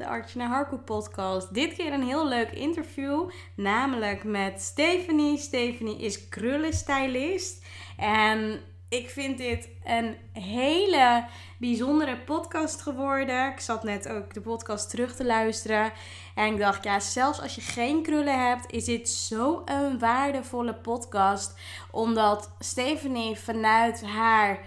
de Artjana Harko podcast. Dit keer een heel leuk interview, namelijk met Stephanie. Stephanie is krullenstylist en ik vind dit een hele bijzondere podcast geworden. Ik zat net ook de podcast terug te luisteren en ik dacht, ja, zelfs als je geen krullen hebt, is dit zo een waardevolle podcast, omdat Stephanie vanuit haar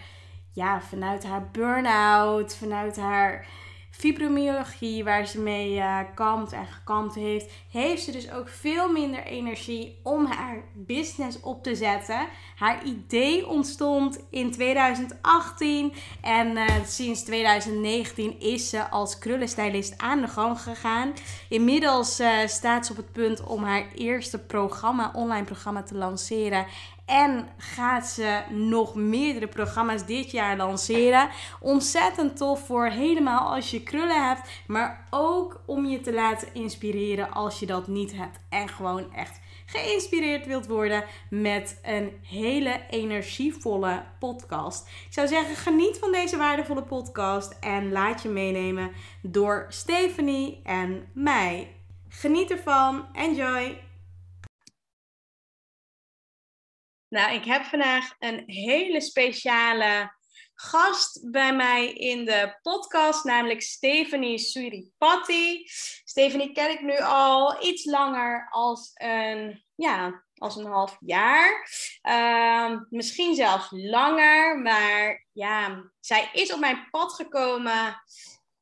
ja, vanuit haar burn-out, vanuit haar fibromyalgie waar ze mee uh, kampt en gekampt heeft, heeft ze dus ook veel minder energie om haar business op te zetten. Haar idee ontstond in 2018 en uh, sinds 2019 is ze als krullenstylist aan de gang gegaan. Inmiddels uh, staat ze op het punt om haar eerste programma, online programma te lanceren. En gaat ze nog meerdere programma's dit jaar lanceren. Ontzettend tof voor helemaal als je krullen hebt. Maar ook om je te laten inspireren als je dat niet hebt. En gewoon echt geïnspireerd wilt worden met een hele energievolle podcast. Ik zou zeggen, geniet van deze waardevolle podcast en laat je meenemen door Stephanie en mij. Geniet ervan. Enjoy! Nou, ik heb vandaag een hele speciale gast bij mij in de podcast, namelijk Stephanie Suripati. Stephanie ken ik nu al iets langer als een, ja, als een half jaar. Uh, misschien zelfs langer, maar ja, zij is op mijn pad gekomen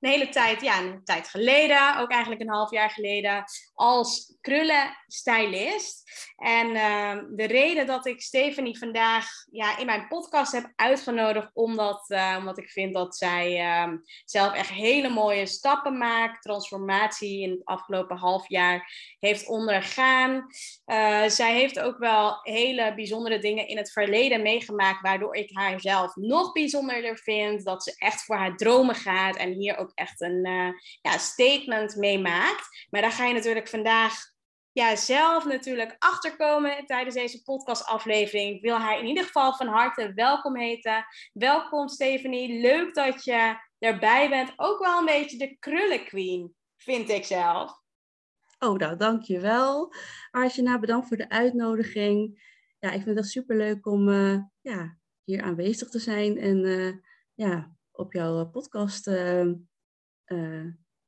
hele tijd, ja, een tijd geleden, ook eigenlijk een half jaar geleden, als krullenstylist. En uh, de reden dat ik Stephanie vandaag ja, in mijn podcast heb uitgenodigd, omdat, uh, omdat ik vind dat zij uh, zelf echt hele mooie stappen maakt, transformatie in het afgelopen half jaar heeft ondergaan. Eh, zij heeft ook wel hele bijzondere dingen in het verleden meegemaakt, waardoor ik haar zelf nog bijzonderder vind, dat ze echt voor haar dromen gaat en hier ook echt een ja, statement mee maakt. Maar daar ga je natuurlijk vandaag ja, zelf natuurlijk achterkomen tijdens deze podcastaflevering. Ik wil haar in ieder geval van harte welkom heten. Welkom Stephanie, leuk dat je erbij bent. Ook wel een beetje de krullenqueen, vind ik zelf. Oh, nou, dankjewel. Arjana, bedankt voor de uitnodiging. Ja, ik vind het super leuk om uh, ja, hier aanwezig te zijn en uh, ja, op jouw podcast uh,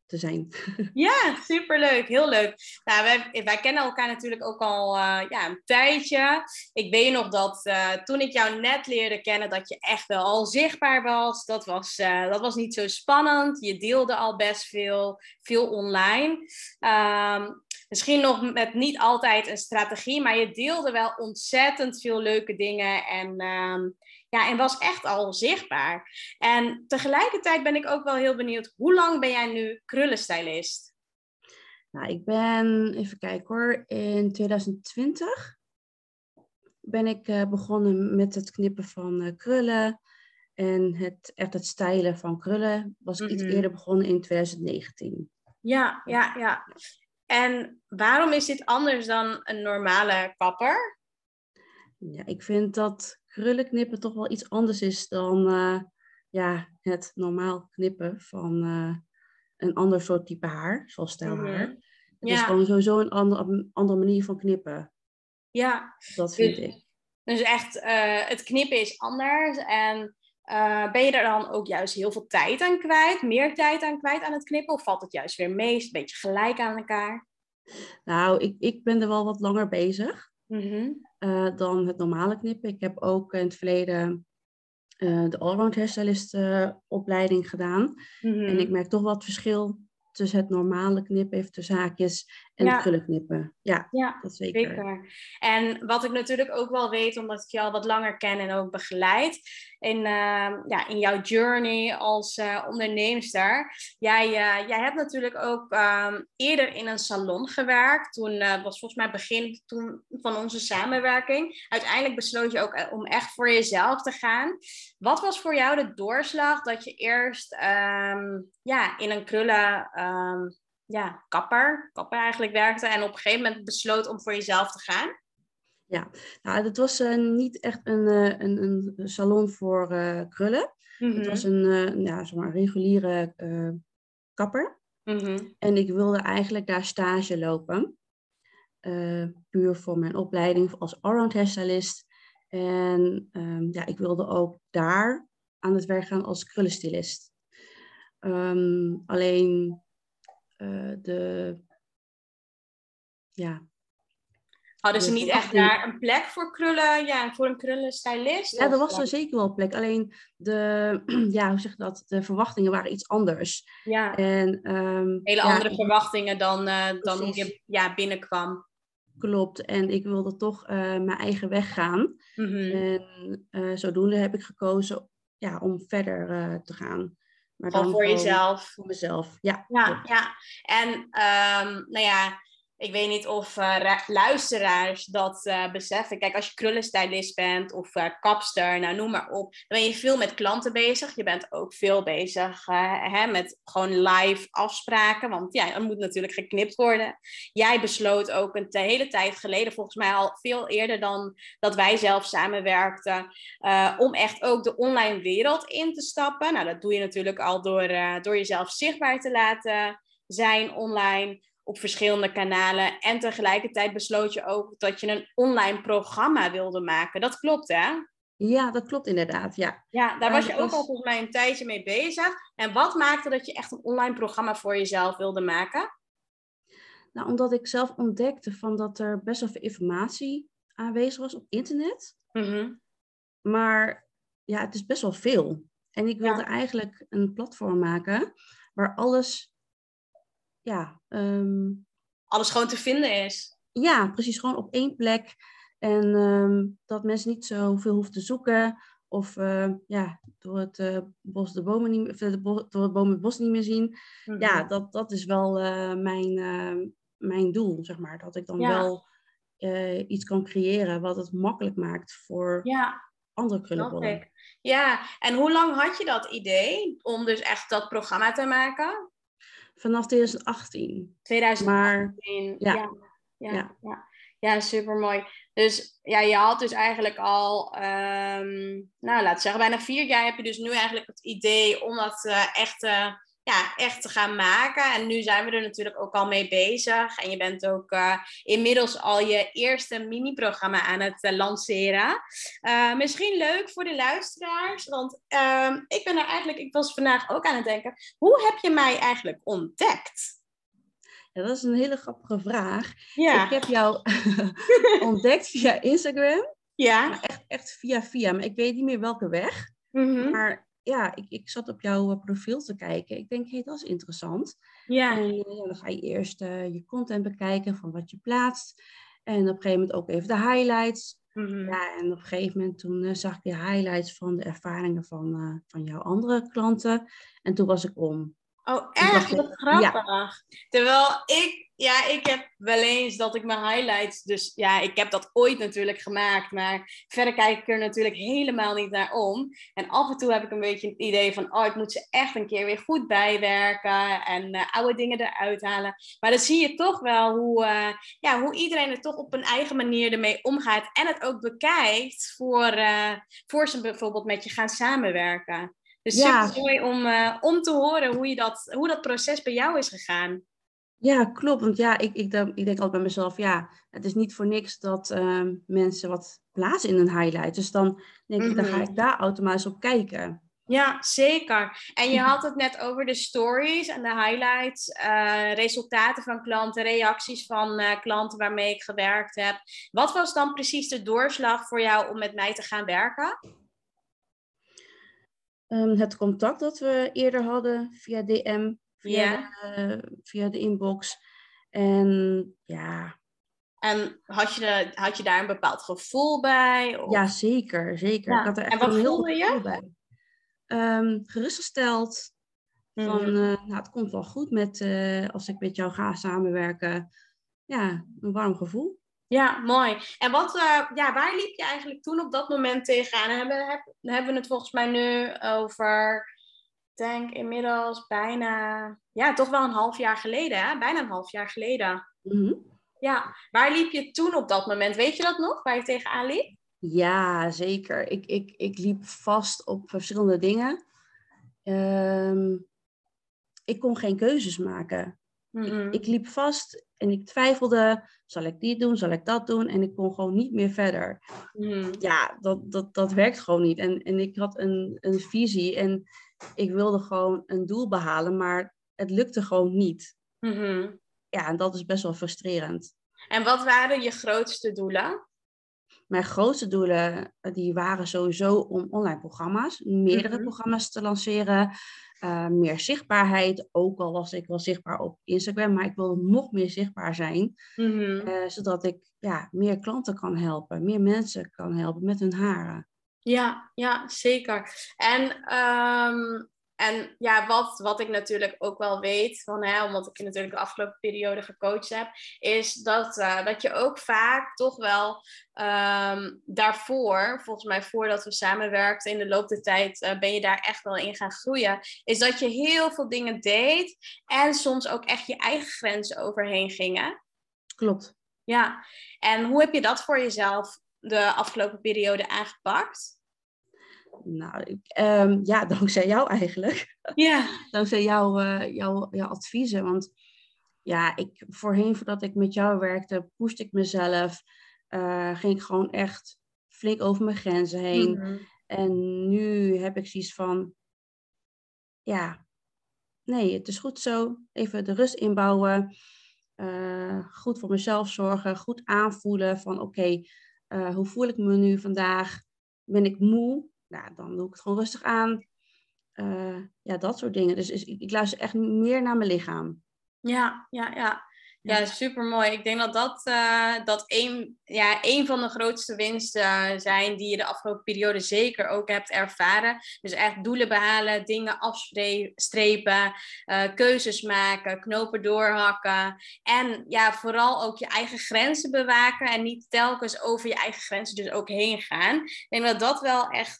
te zijn. Ja, superleuk. Heel leuk. Nou, wij, kennen elkaar natuurlijk ook al uh, ja, een tijdje. Ik weet nog dat uh, toen ik jou net leerde kennen, dat je echt wel al zichtbaar was. Dat was, dat was niet zo spannend. Je deelde al best veel, veel online. Um, misschien nog met niet altijd een strategie, maar je deelde wel ontzettend veel leuke dingen. En um, ja, en was echt al zichtbaar. En tegelijkertijd ben ik ook wel heel benieuwd, hoe lang ben jij nu krullenstylist? Nou, ik ben, even kijken hoor, in 2020 ben ik uh, begonnen met het knippen van uh, krullen. En het, echt het stylen van krullen was ik mm -hmm. iets eerder begonnen in 2019. Ja, ja, ja. En waarom is dit anders dan een normale kapper? Ja, ik vind dat krullen knippen toch wel iets anders is dan uh, ja, het normaal knippen van uh, een ander soort type haar, zoals stijlhaar. Mm -hmm. Het ja. is gewoon sowieso een andere, andere manier van knippen. Ja. Dat vind dus, ik. Dus echt, uh, het knippen is anders. En ben je er dan ook juist heel veel tijd aan kwijt? Meer tijd aan kwijt aan het knippen? Of valt het juist weer mee? Is het een beetje gelijk aan elkaar? Nou, ik, ik ben er wel wat langer bezig. Mm -hmm. Uh, dan het normale knippen. Ik heb ook in het verleden uh, de allround hairstylist uh, opleiding gedaan. Mhm. Mm -hmm. En ik merk toch wat verschil tussen het normale knippen, even tussen haakjes, En Ja. krullen knippen. Ja, Ja, dat zeker. zeker. En wat ik natuurlijk ook wel weet, omdat ik je al wat langer ken en ook begeleid, in, eh, ja, in jouw journey als eh onderneemster. Jij, eh, jij hebt natuurlijk ook ehm, eerder in een salon gewerkt. Toen was volgens mij begin toen van onze samenwerking. Uiteindelijk besloot je ook om echt voor jezelf te gaan. Wat was voor jou de doorslag dat je eerst ehm, ja, in een krullen ehm, ja, kapper, kapper eigenlijk werkte en op een gegeven moment besloot om voor jezelf te gaan? Nou, het was eh, niet echt een, eh, een, een salon voor eh, krullen. Het was een, eh, ja, zeg maar, reguliere kapper. Mhm. En ik wilde eigenlijk daar stage lopen. Puur voor mijn opleiding als allround hairstylist. En ehm, ja, ik wilde ook daar aan het werk gaan als krullenstylist. Ehm, alleen eh, de... Ja, Hadden ze niet echt daar een plek voor krullen, ja, voor een krullenstylist? ja, er was er zeker wel plek. Alleen de, ja, hoe zeg dat? De verwachtingen waren iets anders. ja, En, ehm, hele ja, andere verwachtingen dan, eh, dan hoe je ja, binnenkwam. Klopt. En ik wilde toch eh, mijn eigen weg gaan. Mhm. En zodoende heb ik gekozen ja, om verder te gaan. Maar voor jezelf. Voor mezelf, ja. Ja, ja. En ehm, nou ja, ik weet niet of eh, ra- luisteraars dat eh, beseffen. Kijk, als je krullenstylist bent of eh, kapster, nou noem maar op. Dan ben je veel met klanten bezig. Je bent ook veel bezig hè, met gewoon live afspraken. Want ja, er moet natuurlijk geknipt worden. Jij besloot ook een hele tijd geleden, volgens mij al veel eerder dan dat wij zelf samenwerkten, om echt ook de online wereld in te stappen. Nou, dat doe je natuurlijk al door, door jezelf zichtbaar te laten zijn online op verschillende kanalen. En tegelijkertijd besloot je ook dat je een online programma wilde maken. Dat klopt, hè? Ja, dat klopt inderdaad, ja. Ja, daar was je ook was- al volgens mij een tijdje mee bezig. En wat maakte dat je echt een online programma voor jezelf wilde maken? Nou, omdat ik zelf ontdekte van dat er best wel veel informatie aanwezig was op internet. Mhm. Maar ja, het is best wel veel. En ik wilde Ja. eigenlijk een platform maken waar alles, ja, ehm, Alles gewoon te vinden is. ja, precies gewoon op één plek. En ehm, dat mensen niet zoveel hoeven te zoeken. Of eh, ja, door het, eh, bos de bomen niet meer, bo- door het boom het bos niet meer zien. Ja, dat, dat is wel eh, mijn, eh, mijn doel, zeg maar. Dat ik dan Ja. wel eh, iets kan creëren wat het makkelijk maakt voor Ja, andere krullenbollen. Ja, en hoe lang had je dat idee om dus echt dat programma te maken? Vanaf 2018. 2018. Maar ja. ja. Ja, ja, Ja. ja. ja super mooi. Dus ja, je had dus eigenlijk al, ehm, nou laten we zeggen, bijna vier jaar heb je dus nu eigenlijk het idee om dat eh, echt, eh, ja, echt te gaan maken. En nu zijn we er natuurlijk ook al mee bezig. En je bent ook eh, inmiddels al je eerste mini-programma aan het eh, lanceren. Eh, misschien leuk voor de luisteraars, want ehm, ik ben er eigenlijk, ik was vandaag ook aan het denken, hoe heb je mij eigenlijk ontdekt? Ja, dat is een hele grappige vraag. Ja, Ik heb jou ontdekt via Instagram. ja. Maar echt, echt via via. Maar ik weet niet meer welke weg. Mhm. Maar ja, ik, ik zat op jouw eh, profiel te kijken. Ik denk, hé, hey, dat is interessant. Ja, En eh, ja, dan ga je eerst eh, je content bekijken van wat je plaatst. En op een gegeven moment ook even de highlights. Mhm. Ja, en op een gegeven moment toen zag ik de highlights van de ervaringen van, van jouw andere klanten. En toen was ik om. Oh, echt? Wat grappig. Terwijl ik, ja, ik heb wel eens dat ik mijn highlights, dus ja, ik heb dat ooit natuurlijk gemaakt, maar verder kijk ik er natuurlijk helemaal niet naar om. En af en toe heb ik een beetje het idee van, oh, ik moet ze echt een keer weer goed bijwerken en eh, oude dingen eruit halen. Maar dan zie je toch wel hoe, eh, ja, hoe iedereen er toch op een eigen manier ermee omgaat en het ook bekijkt voor, eh, voor ze bijvoorbeeld met je gaan samenwerken. Dus Ja. super mooi om, eh, om te horen hoe, je dat, hoe dat proces bij jou is gegaan. Ja, klopt. Want ja, ik, ik, denk- ik denk altijd bij mezelf, ja, het is niet voor niks dat ehm, mensen wat plaatsen in een highlight. Dus dan denk ik, dan ga Mhm. ik daar automatisch op kijken. Ja, zeker. En je had het net over de stories en de highlights, eh, resultaten van klanten, reacties van eh, klanten waarmee ik gewerkt heb. Wat was dan precies de doorslag voor jou om met mij te gaan werken? Ehm, het contact dat we eerder hadden via DM, via, Ja. de, via de inbox. En ja. En had je, had je daar een bepaald gevoel bij? Of? Ja, zeker. zeker. Ik had er echt en wat een heel je? bij. Um, gerustgesteld. Van, Mhm. uh, nou, het komt wel goed met, uh, als ik met jou ga samenwerken. Ja, een warm gevoel. Ja, mooi. En wat, uh, ja, waar liep je eigenlijk toen op dat moment tegenaan? En hebben, heb, hebben we het volgens mij nu over, ik denk inmiddels bijna, ja, toch wel een half jaar geleden, hè? Bijna een half jaar geleden. Mm -hmm. Ja, waar liep je toen op dat moment? Weet je dat nog, waar je tegenaan liep? Ja, zeker. Ik, ik, ik liep vast op verschillende dingen. Um, ik kon geen keuzes maken. Mm -hmm. ik, ik liep vast en ik twijfelde, zal ik dit doen, zal ik dat doen? En ik kon gewoon niet meer verder. Mm. Ja, dat, dat, dat werkt gewoon niet. En, en ik had een, een visie en ik wilde gewoon een doel behalen, maar het lukte gewoon niet. Mm -hmm. Ja, en dat is best wel frustrerend. En wat waren je grootste doelen? Mijn grootste doelen die waren sowieso om online programma's, meerdere programma's te lanceren. Uh, meer zichtbaarheid, ook al was ik wel zichtbaar op Instagram, maar ik wilde nog meer zichtbaar zijn, Mhm. uh, zodat ik ja, meer klanten kan helpen, meer mensen kan helpen met hun haren. Ja, ja, zeker. En, ehm, en ja, wat, wat ik natuurlijk ook wel weet, van, hè, omdat ik je natuurlijk de afgelopen periode gecoacht heb, is dat, uh, dat je ook vaak toch wel um, daarvoor, volgens mij voordat we samenwerkten in de loop der tijd, uh, ben je daar echt wel in gaan groeien, is dat je heel veel dingen deed en soms ook echt je eigen grenzen overheen gingen. Klopt. Ja, en hoe heb je dat voor jezelf de afgelopen periode aangepakt? Nou, ik, um, ja, dankzij jou eigenlijk. Ja. dankzij jou, uh, jouw, jouw adviezen. Want ja, ik, voorheen, voordat ik met jou werkte, pushte ik mezelf. Uh, ging ik gewoon echt flink over mijn grenzen heen. Mm -hmm. En nu heb ik zoiets van, ja, nee, het is goed zo. Even de rust inbouwen. Uh, goed voor mezelf zorgen. Goed aanvoelen van, oké, okay, uh, hoe voel ik me nu vandaag? Ben ik moe? Nou, dan doe ik het gewoon rustig aan. Uh, ja, dat soort dingen. Dus ik, luister echt meer naar mijn lichaam. Ja, ja, ja. Ja, super mooi. Ik denk dat dat, uh, dat een, ja, een van de grootste winsten zijn die je de afgelopen periode zeker ook hebt ervaren. Dus echt doelen behalen, dingen afstrepen, uh, keuzes maken, knopen doorhakken. En ja, vooral ook je eigen grenzen bewaken en niet telkens over je eigen grenzen dus ook heen gaan. Ik denk dat dat wel echt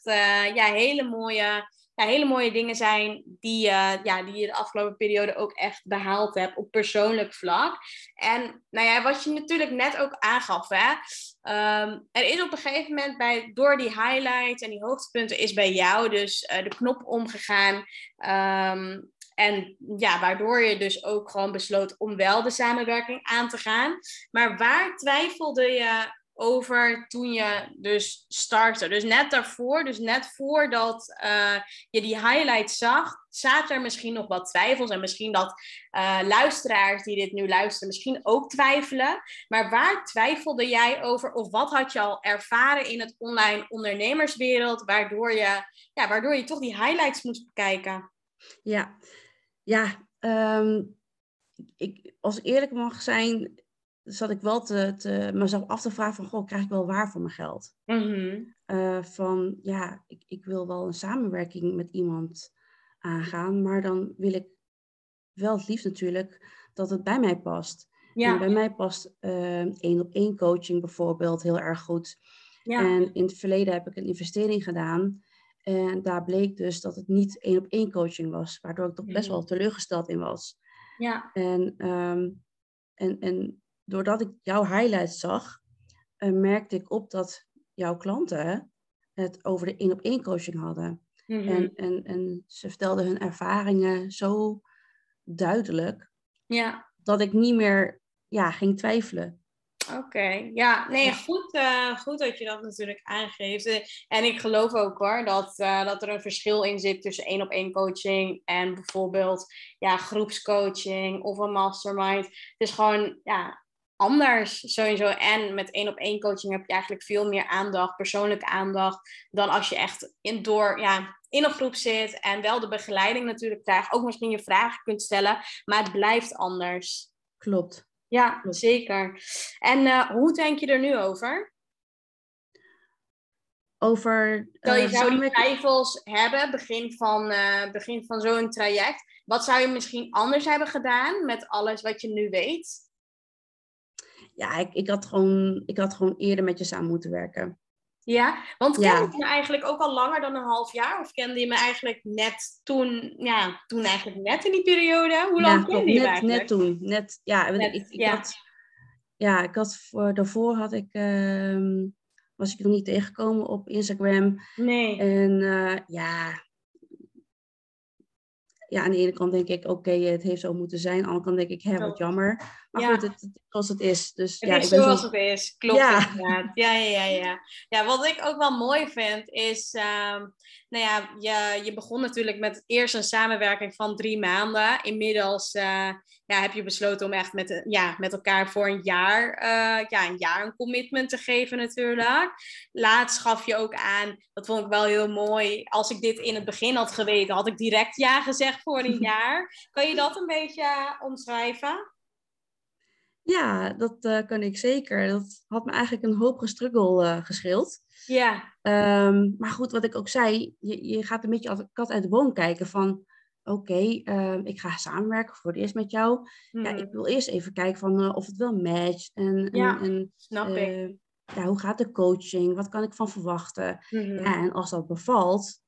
ja, hele mooie hele mooie dingen zijn die, uh, ja, die je de afgelopen periode ook echt behaald hebt op persoonlijk vlak. En nou ja, wat je natuurlijk net ook aangaf, hè, um, er is op een gegeven moment bij, door die highlights en die hoogtepunten is bij jou dus uh, de knop omgegaan. Um, en ja, waardoor je dus ook gewoon besloot om wel de samenwerking aan te gaan. Maar waar twijfelde je over toen je dus startte. Dus net daarvoor, dus net voordat uh, je die highlights zag, zaten er misschien nog wat twijfels. En misschien dat uh, luisteraars die dit nu luisteren misschien ook twijfelen. Maar waar twijfelde jij over? Of wat had je al ervaren in het online ondernemerswereld, waardoor je, ja, waardoor je toch die highlights moest bekijken? Ja, ja um, ik, als ik eerlijk mag zijn, zat ik wel te, te, mezelf af te vragen van, goh, krijg ik wel waar voor mijn geld? Mm -hmm. uh, van, ja, ik, ik wil wel een samenwerking met iemand aangaan, maar dan wil ik wel het liefst natuurlijk dat het bij mij past. Ja. En bij mij past uh, één op één coaching bijvoorbeeld heel erg goed. Ja. En in het verleden heb ik een investering gedaan. En daar bleek dus dat het niet één op één coaching was, waardoor ik toch best wel teleurgesteld in was. Ja. En, um, en, en doordat ik jouw highlights zag, uh, merkte ik op dat jouw klanten het over de één op één coaching hadden. Mm -hmm. en, en, en ze vertelden hun ervaringen zo duidelijk ja. dat ik niet meer ja, ging twijfelen. Oké, okay. ja, nee, goed, uh, goed dat je dat natuurlijk aangeeft. En ik geloof ook hoor, dat, uh, dat er een verschil in zit tussen één op één coaching en bijvoorbeeld ja, groepscoaching of een mastermind. Het is gewoon ja, anders sowieso. En met één op één coaching heb je eigenlijk veel meer aandacht, persoonlijke aandacht, dan als je echt in, door, ja, in een groep zit en wel de begeleiding natuurlijk krijgt. Ook misschien je vragen kunt stellen, maar het blijft anders. Klopt. Ja, zeker. En uh, hoe denk je er nu over? Over. Stel je zou die twijfels hebben, begin van, uh, begin van zo'n traject. Wat zou je misschien anders hebben gedaan met alles wat je nu weet? Ja, ik, ik, had, gewoon, ik had gewoon eerder met je samen moeten werken. Ja, want kende je me eigenlijk ook al langer dan een half jaar? Of kende je me eigenlijk net toen, ja, toen eigenlijk net in die periode? Hoe lang kende je net, eigenlijk? Net toen, net, ja. ik, ik, ja. Had, ja, ik had voor, daarvoor had ik, uh, was ik nog niet tegengekomen op Instagram. Nee. En uh, ja, ja, aan de ene kant denk ik, oké, het heeft zo moeten zijn. Aan de andere kant denk ik, hè, wat jammer. Maar goed, het, het, zoals het is. Dus, het ja, is ik ben zoals zo... het is, klopt ja. inderdaad. Ja, ja, ja, ja. ja, wat ik ook wel mooi vind is, uh, nou ja, je, je begon natuurlijk met eerst een samenwerking van drie maanden. Inmiddels uh, ja, heb je besloten om echt met, ja, met elkaar voor een jaar, uh, ja, een jaar een commitment te geven natuurlijk. Laatst gaf je ook aan, dat vond ik wel heel mooi, als ik dit in het begin had geweten, had ik direct ja gezegd voor een jaar. Kan je dat een beetje omschrijven? Ja, dat uh, kan ik zeker. Dat had me eigenlijk een hoop gestruggel uh, gescheeld. Ja. Um, maar goed, wat ik ook zei, je, je gaat een beetje als een kat uit de boom kijken van... Oké, okay, uh, ik ga samenwerken voor het eerst met jou. Hmm. Ja, ik wil eerst even kijken van uh, of het wel matcht. En, ja, en, en snap ik. Ja, hoe gaat de coaching? Wat kan ik van verwachten? Mm-hmm. Ja, en als dat bevalt,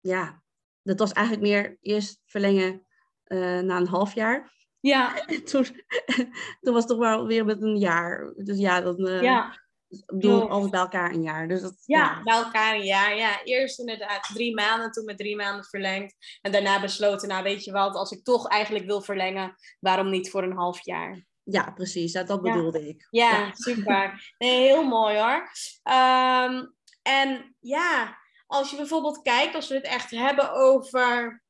ja, dat was eigenlijk meer eerst verlengen na een half jaar. Ja. toen, toen was het toch wel weer met een jaar. Dus ja, dan ja. Doen we altijd bij elkaar een jaar. Dus dat, ja, ja, bij elkaar een jaar. Ja, eerst inderdaad drie maanden, toen met drie maanden verlengd. En daarna besloten, nou weet je wat, als ik toch eigenlijk wil verlengen, waarom niet voor een half jaar? Ja, precies. Dat, dat bedoelde ja. ik. Ja, ja. super. Nee, heel mooi hoor. Um, en ja, als je bijvoorbeeld kijkt, als we het echt hebben over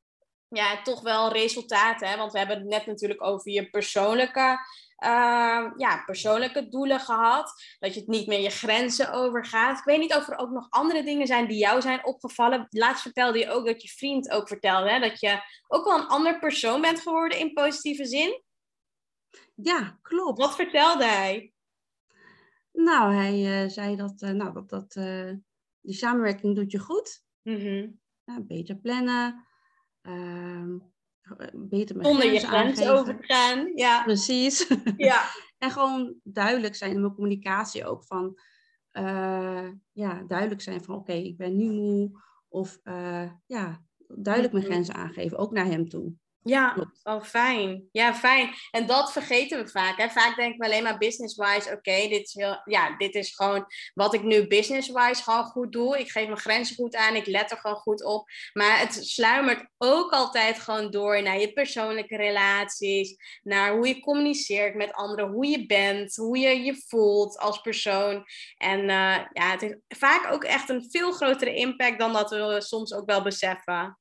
ja, toch wel resultaten. Hè? Want we hebben het net natuurlijk over je persoonlijke, uh, ja, persoonlijke doelen gehad. Dat je het niet meer je grenzen overgaat. Ik weet niet of er ook nog andere dingen zijn die jou zijn opgevallen. Laatst vertelde je ook dat je vriend ook vertelde. Hè? Dat je ook wel een ander persoon bent geworden in positieve zin. Ja, klopt. Wat vertelde hij? Nou, hij uh, zei dat, uh, nou, dat, dat die samenwerking doet je goed. Mm-hmm. Ja, beter plannen. Beter met Zonder je grens over te gaan. Ja. Precies. Ja. en gewoon duidelijk zijn in mijn communicatie ook van... Uh, ja, duidelijk zijn van oké, okay, ik ben nu moe. Of uh, ja, duidelijk mijn grenzen aangeven, ook naar hem toe. Ja, oh fijn. Ja, fijn. En dat vergeten we vaak. Hè? Vaak denken we alleen maar business-wise, oké, okay, dit, is heel, ja, dit is gewoon wat ik nu business-wise gewoon goed doe. Ik geef mijn grenzen goed aan, ik let er gewoon goed op. Maar het sluimert ook altijd gewoon door naar je persoonlijke relaties, naar hoe je communiceert met anderen, hoe je bent, hoe je je voelt als persoon. En uh, ja, het heeft vaak ook echt een veel grotere impact dan dat we soms ook wel beseffen.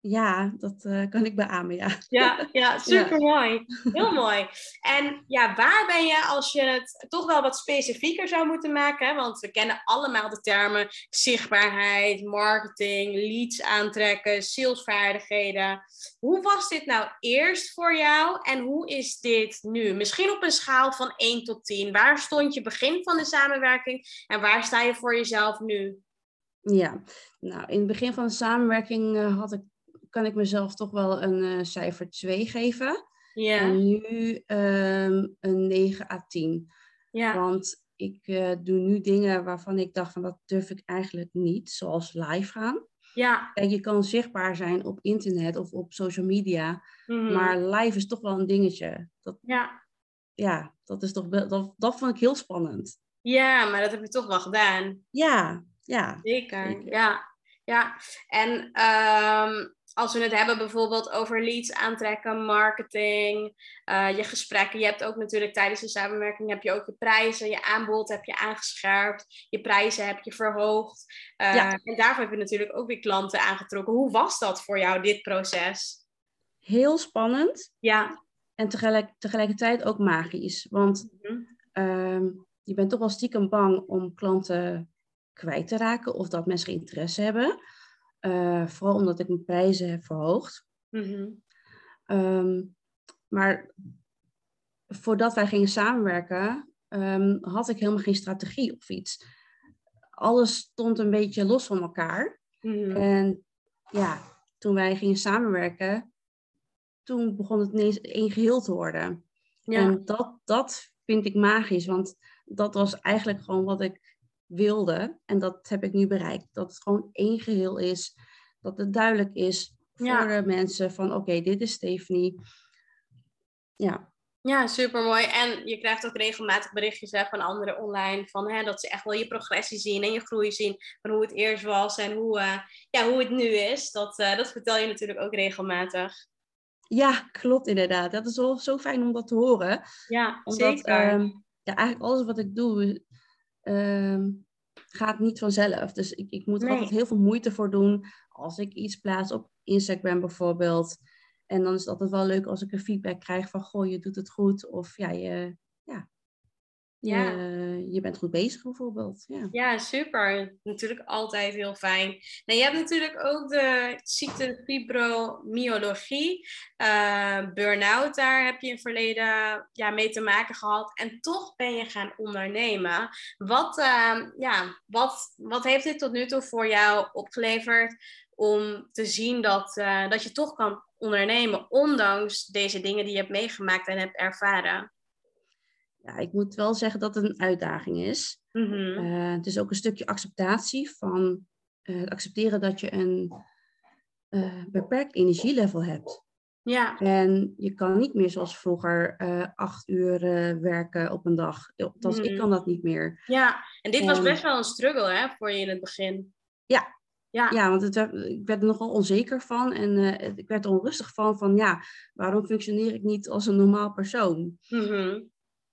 Ja, dat uh, kan ik beamen, ja. Ja, ja super mooi. Heel mooi. En ja, waar ben je als je het toch wel wat specifieker zou moeten maken? Want we kennen allemaal de termen zichtbaarheid, marketing, leads aantrekken, salesvaardigheden. Hoe was dit nou eerst voor jou en hoe is dit nu? Misschien op een schaal van 1 tot 10. Waar stond je begin van de samenwerking en waar sta je voor jezelf nu? Ja, nou in het begin van de samenwerking uh, had ik kan ik mezelf toch wel een uh, cijfer 2 geven. Ja. En nu um, een 9 à 10. Ja. Want ik uh, doe nu dingen waarvan ik dacht van dat durf ik eigenlijk niet, zoals live gaan. Ja. Kijk, je kan zichtbaar zijn op internet of op social media, Mhm. maar live is toch wel een dingetje. Dat, Ja. ja, dat is toch wel- dat, dat vond ik heel spannend. ja, maar dat heb je toch wel gedaan. Ja, ja. Zeker, Zeker. ja. ja. En ehm, als we het hebben bijvoorbeeld over leads aantrekken, marketing, eh, je gesprekken. Je hebt ook natuurlijk tijdens de samenwerking heb je ook je prijzen, je aanbod heb je aangescherpt, je prijzen heb je verhoogd. Eh, Ja. En daarvoor heb je natuurlijk ook weer klanten aangetrokken. Hoe was dat voor jou, dit proces? Heel spannend Ja. en tegelijk, tegelijkertijd ook magisch. Want Mhm. Ehm, je bent toch wel stiekem bang om klanten kwijt te raken of dat mensen geen interesse hebben. Eh, vooral omdat ik mijn prijzen heb verhoogd. Mhm. Ehm, maar voordat wij gingen samenwerken, ehm, had ik helemaal geen strategie of iets. Alles stond een beetje los van elkaar. Mhm. En ja, toen wij gingen samenwerken, toen begon het ineens één geheel te worden. Ja. En dat, dat vind ik magisch, want dat was eigenlijk gewoon wat ik wilde. En dat heb ik nu bereikt. Dat het gewoon één geheel is. Dat het duidelijk is voor Ja. de mensen van oké, dit is Stephanie. Ja, Ja, super mooi. En je krijgt ook regelmatig berichtjes hè, van anderen online. Van, hè, dat ze echt wel je progressie zien en je groei zien. Van hoe het eerst was en hoe, eh, ja, hoe het nu is. Dat, eh, dat vertel je natuurlijk ook regelmatig. ja klopt inderdaad. Dat is wel zo fijn om dat te horen. Ja, Omdat zeker. ehm, ja, eigenlijk alles wat ik doe ehm, gaat niet vanzelf. Dus ik, ik moet er Nee. altijd heel veel moeite voor doen. Als ik iets plaats op Instagram bijvoorbeeld. En dan is het altijd wel leuk als ik een feedback krijg van... Goh, je doet het goed. Of ja, je, ja, Ja. Je, je bent goed bezig bijvoorbeeld. Ja. Ja, super. Natuurlijk altijd heel fijn. Nou, je hebt natuurlijk ook de ziekte fibromyalgie, eh burn-out. Daar heb je in het verleden ja, mee te maken gehad. En toch ben je gaan ondernemen. Wat, eh, ja, wat, wat heeft dit tot nu toe voor jou opgeleverd om te zien dat, eh, dat je toch kan ondernemen, ondanks deze dingen die je hebt meegemaakt en hebt ervaren? Ja, ik moet wel zeggen dat het een uitdaging is. Mhm. Eh, het is ook een stukje acceptatie van eh, het accepteren dat je een eh, beperkt energielevel hebt. Ja, En je kan niet meer zoals vroeger acht uur werken op een dag. Althans, ik Mhm. kan dat niet meer. ja. En dit was best wel een struggle hè, voor je in het begin. Ja. Ja. Ja, want het, ik werd er nogal onzeker van en ik werd er onrustig van. Van ja, waarom functioneer ik niet als een normaal persoon? Mhm.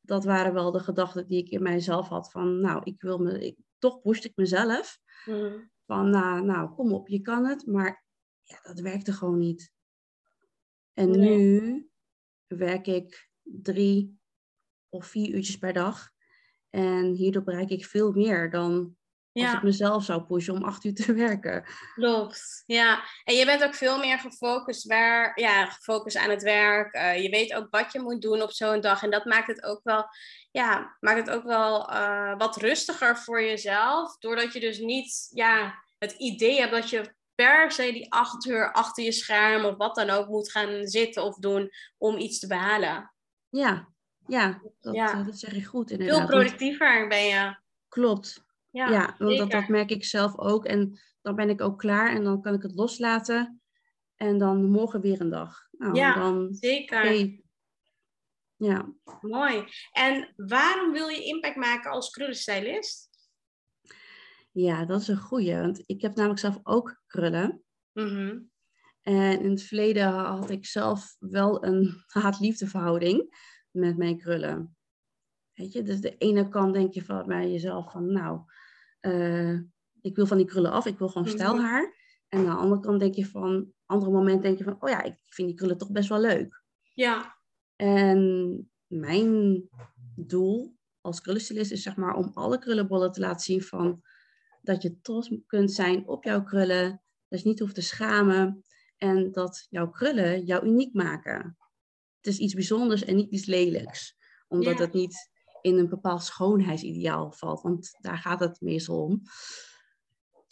Dat waren wel de gedachten die ik in mijzelf had. Van nou, ik wil me, ik, toch pushte ik mezelf. Mhm. Van nou, nou, kom op, je kan het. Maar ja, dat werkte gewoon niet. En Nee. nu werk ik drie of vier uurtjes per dag. En hierdoor bereik ik veel meer dan als ik mezelf zou pushen om acht uur te werken. klopt. Ja, en je bent ook veel meer gefocust, waar, ja, gefocust aan het werk. Eh, je weet ook wat je moet doen op zo'n dag. En dat maakt het ook wel, ja, maakt het ook wel eh, wat rustiger voor jezelf. Doordat je dus niet ja, het idee hebt dat je per se die acht uur achter je scherm of wat dan ook moet gaan zitten of doen om iets te behalen. Ja, ja, dat, Ja. eh, dat zeg je goed inderdaad. Veel productiever ben je. Klopt. Ja, Ja, want dat, merk ik zelf ook. En dan ben ik ook klaar en dan kan ik het loslaten. En dan morgen weer een dag. Nou, Ja, dan, Zeker. Ja, Mooi. En waarom wil je impact maken als krullenstylist? ja, dat is een goeie. Want ik heb namelijk zelf ook krullen. Mhm. En in het verleden had ik zelf wel een haat-liefde verhouding met mijn krullen. Weet je, dus de ene kant denk je van bij jezelf van, nou, eh, ik wil van die krullen af, ik wil gewoon Mhm. stijlhaar. En aan de andere kant denk je van, andere moment denk je van, oh ja, ik vind die krullen toch best wel leuk. Ja, En mijn doel als krullenstylist is zeg maar om alle krullenbollen te laten zien van dat je trots kunt zijn op jouw krullen, dat je niet hoeft te schamen en dat jouw krullen jou uniek maken. Het is iets bijzonders en niet iets lelijks, omdat Ja. het niet in een bepaald schoonheidsideaal valt, want daar gaat het meestal om.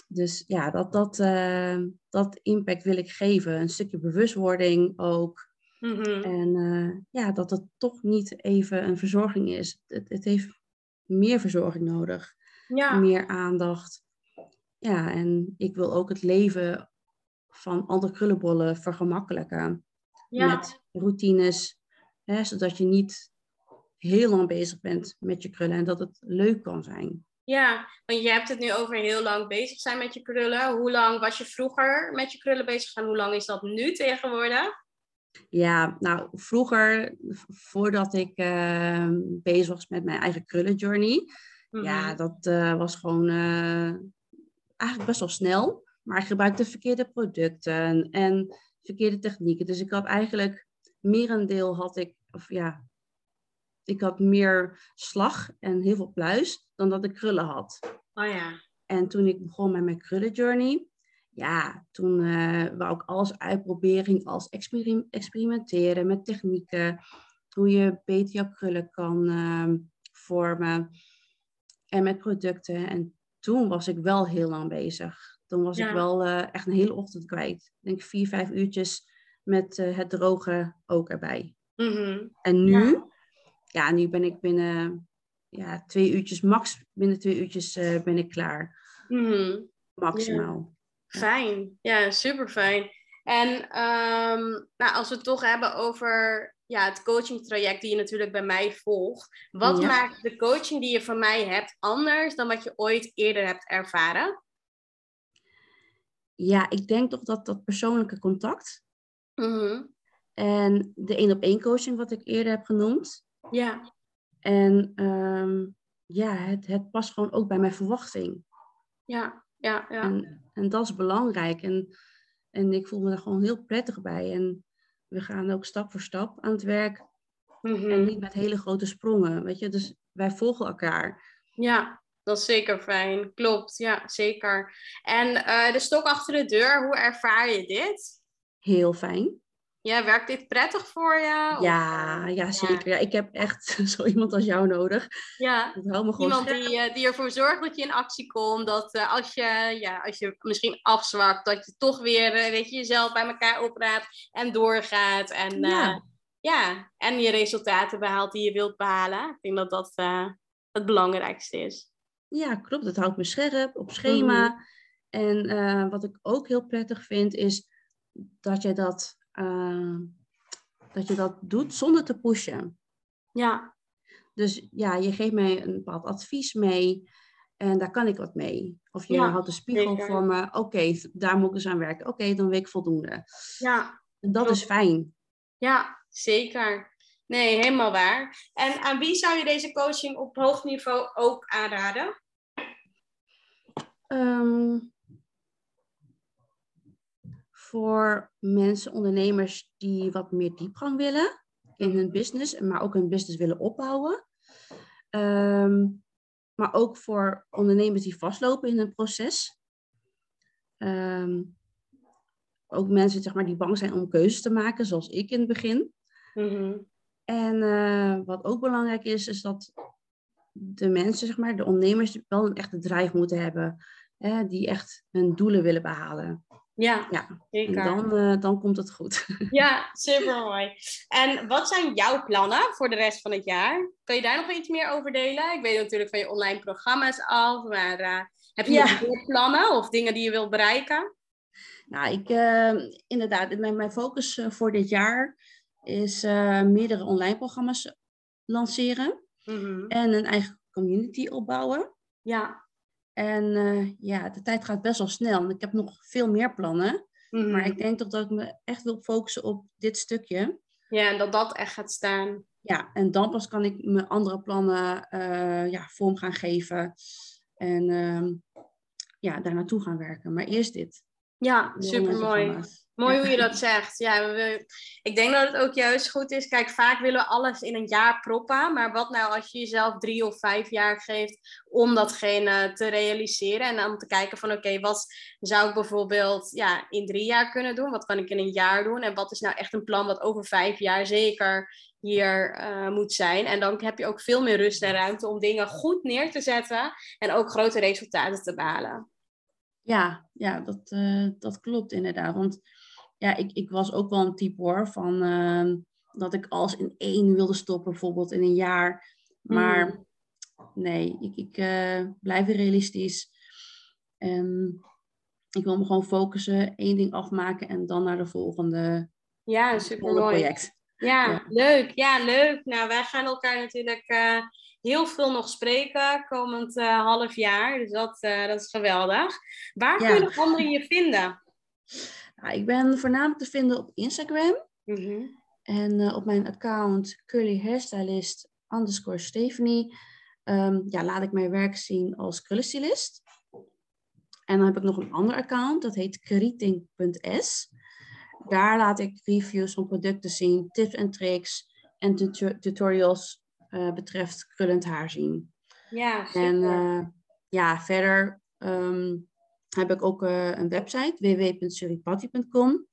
Dus ja, dat, dat, eh, dat impact wil ik geven. Een stukje bewustwording ook. Mhm. En eh, ja, dat het toch niet even een verzorging is. Het, het heeft meer verzorging nodig, ja. meer aandacht. Ja, en ik wil ook het leven van andere krullenbollen vergemakkelijken. ja. Met routines, hè, zodat je niet heel lang bezig bent met je krullen en dat het leuk kan zijn. Ja, want je hebt het nu over heel lang bezig zijn met je krullen. Hoe lang was je vroeger met je krullen bezig en hoe lang is dat nu tegenwoordig? Ja, nou, vroeger, voordat ik eh, bezig was met mijn eigen krullenjourney, Ja, Mhm. dat eh, was gewoon eh, eigenlijk best wel snel. Maar ik gebruikte verkeerde producten en verkeerde technieken. Dus ik had eigenlijk merendeel had ik, of ja, ik had meer slag en heel veel pluis dan dat ik krullen had. Oh ja. En toen ik begon met mijn krullenjourney, ja, toen eh wou ik alles uitproberen, experim- experimenteren met technieken. hoe je beter jouw krullen kan ehm, vormen. En met producten. En toen was ik wel heel lang bezig. Toen was ik wel eh, echt een hele ochtend kwijt. Ik denk vier, vijf uurtjes met eh, het drogen ook erbij. Mhm. En nu, ja. Nu ben ik binnen ja, twee uurtjes, max binnen twee uurtjes eh, ben ik klaar. Mhm. Maximaal. Fijn, ja, super fijn. En ehm, nou, als we het toch hebben over ja, het coachingtraject die je natuurlijk bij mij volgt. Wat Ja. maakt de coaching die je van mij hebt anders dan wat je ooit eerder hebt ervaren? Ja, ik denk toch dat dat persoonlijke contact Mhm. en de één op één coaching wat ik eerder heb genoemd. Ja, En ehm, ja, het, het past gewoon ook bij mijn verwachting. ja, ja, ja. En, en dat is belangrijk. En, en ik voel me daar gewoon heel prettig bij. En we gaan ook stap voor stap aan het werk. Mhm. En niet met hele grote sprongen. Weet je, dus wij volgen elkaar. Ja, dat is zeker fijn. Klopt, ja, zeker. En eh, de stok achter de deur, hoe ervaar je dit? Heel fijn. Ja, werkt dit prettig voor je? Of, Ja, eh, ja, zeker. Ja, ik heb echt zo iemand als jou nodig. Ja, me Iemand scherp. die, eh, die ervoor zorgt dat je in actie komt. Dat eh, als, je, ja, als je misschien afzwakt, dat je toch weer eh, weet je, jezelf bij elkaar opraapt en doorgaat. En, eh, Ja. ja, en je resultaten behaalt die je wilt behalen. Ik denk dat dat eh, het belangrijkste is. Ja, klopt. Het houdt me scherp, op schema. Mhm. En eh, wat ik ook heel prettig vind, is dat je dat, eh, dat je dat doet zonder te pushen. Ja, Dus ja, je geeft mij een bepaald advies mee en daar kan ik wat mee. Of je Ja, houdt een spiegel zeker. voor me. Oké, daar moet ik dus aan werken. Oké, dan weet ik voldoende. ja, En dat Klopt. is fijn. ja, zeker. Nee, helemaal waar. En aan wie zou je deze coaching op hoog niveau ook aanraden? Ehm, voor mensen, ondernemers die wat meer diepgang willen in hun business, maar ook hun business willen opbouwen. Ehm, maar ook voor ondernemers die vastlopen in hun proces. Ehm, ook mensen zeg maar, die bang zijn om keuzes te maken, zoals ik in het begin. Mhm. En eh, wat ook belangrijk is, is dat de mensen, zeg maar, de ondernemers, wel een echte drive moeten hebben. Hè, die echt hun doelen willen behalen. Ja, Ja, zeker. dan, eh, dan komt het goed. Ja, super mooi. En wat zijn jouw plannen voor de rest van het jaar? Kun je daar nog iets meer over delen? Ik weet natuurlijk van je online programma's af, maar eh, heb je Ja. nog meer plannen of dingen die je wilt bereiken? nou, ik, eh, inderdaad, mijn, mijn focus voor dit jaar is meerdere online programma's lanceren. Mhm. En een eigen community opbouwen. Ja. En eh, ja, de tijd gaat best wel snel. En ik heb nog veel meer plannen. Mhm. Maar ik denk toch dat ik me echt wil focussen op dit stukje. Ja, en dat dat echt gaat staan. Ja, en dan pas kan ik mijn andere plannen eh, ja, vorm gaan geven. En ehm, ja, daar naartoe gaan werken. Maar eerst dit. Ja, super mooi. Mooi hoe je dat zegt. Ja, we, ik denk dat het ook juist goed is. Kijk, vaak willen we alles in een jaar proppen. Maar wat nou als je jezelf drie of vijf jaar geeft om datgene te realiseren? En dan te kijken van oké, wat zou ik bijvoorbeeld ja, in drie jaar kunnen doen? Wat kan ik in een jaar doen? En wat is nou echt een plan wat over vijf jaar zeker hier eh, moet zijn? En dan heb je ook veel meer rust en ruimte om dingen goed neer te zetten. En ook grote resultaten te behalen. Ja, ja dat, eh, dat klopt inderdaad. Want ja, ik, ik was ook wel een type hoor. Van ehm, dat ik alles in één wilde stoppen, bijvoorbeeld in een jaar. Maar Mhm. nee, ik, ik eh, blijf realistisch. En ik wil me gewoon focussen, één ding afmaken en dan naar de volgende, Ja, super project. Ja, Ja. leuk. Ja, leuk. Nou, wij gaan elkaar natuurlijk eh, heel veel nog spreken komend eh, half jaar. Dus dat, dat is geweldig. Waar Ja. kunnen anderen je vinden? Nou, ik ben voornamelijk te vinden op Instagram. Mhm. En eh, op mijn account curly hairstylist underscore Stephanie ehm, ja, laat ik mijn werk zien als krullenstylist. En dan heb ik nog een ander account, dat heet keriting.s. Daar laat ik reviews van producten zien, tips en tricks en tuto- tutorials eh, betreft krullend haar zien. Ja, super. En eh, ja, verder ehm, heb ik ook eh, een website, www.suripatti.com.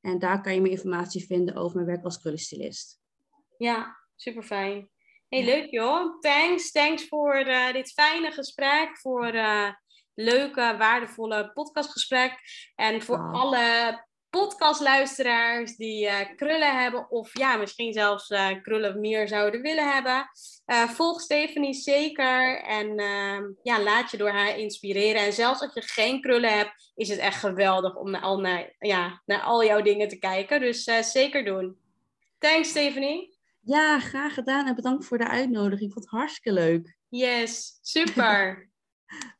En daar kan je meer informatie vinden over mijn werk als krullenstylist. Ja, super fijn. Hey, leuk joh. Thanks. Thanks voor uh, dit fijne gesprek. Voor uh, leuke, waardevolle podcastgesprek. En voor alle podcastluisteraars die uh, krullen hebben. Of ja, misschien zelfs krullen meer zouden willen hebben. volg Stephanie zeker. En ehm, ja, laat je door haar inspireren. En zelfs als je geen krullen hebt, is het echt geweldig om naar al, naar, ja, naar al jouw dingen te kijken. Dus zeker doen. Thanks, Stephanie. Ja, graag gedaan en bedankt voor de uitnodiging. Ik vond het hartstikke leuk. Yes, super.